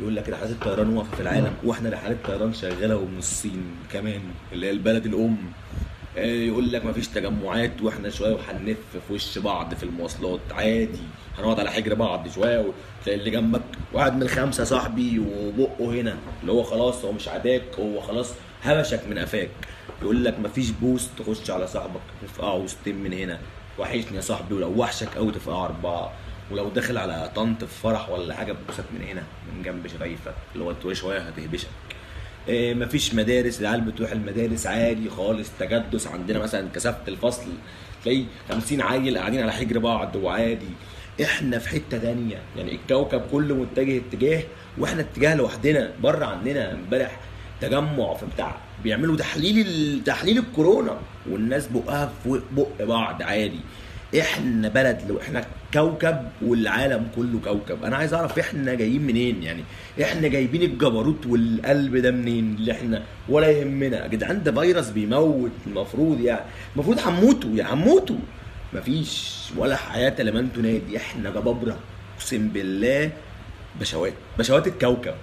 يقول لك رحلات الطيران واقفة في العالم وإحنا رحلات طيران شغالة ومن الصين كمان اللي هي البلد الأم. آه، يقول لك مفيش تجمعات وإحنا شوية وهنلف في وش بعض في المواصلات. عادي هنقعد على حجر بعض شوية وتلاقي اللي جنبك واحد من الخمسة صاحبي وبقه هنا اللي هو خلاص هو مش عداك هو خلاص هبشك من قفاك. يقول لك مفيش بوس تخش على صاحبك تفقعه وسطين من هنا. وحشني يا صاحبي ولو وحشك قوي تفقعه أربعة. ولو داخل على طنط في فرح ولا حاجة تبوسك من هنا من جنب شفايفك اللي هو شوية هتهبشك. إيه مفيش مدارس العيال بتروح المدارس عادي خالص تجدس. عندنا مثلا كثافة الفصل تلاقي 50 عيل قاعدين على حجر بعض وعادي. إحنا في حتة تانية يعني الكوكب كله متجه اتجاه وإحنا اتجاه لوحدنا بره عننا امبارح تجمع في بتاع بيعملوا تحليل تحليل الكورونا والناس بقها في بق بعض عادي. إحنا بلد لو إحنا كوكب والعالم كله كوكب. أنا عايز أعرف إحنا جايين منين يعني؟ إحنا جايبين الجبروت والقلب ده منين اللي إحنا؟ ولا يهمنا. يا جدعان ده فيروس بيموت المفروض يعني. المفروض هنموتوا يا هنموتوا. مفيش ولا حياة لمن تنادي. إحنا جبابره أقسم بالله بشوات بشوات الكوكب.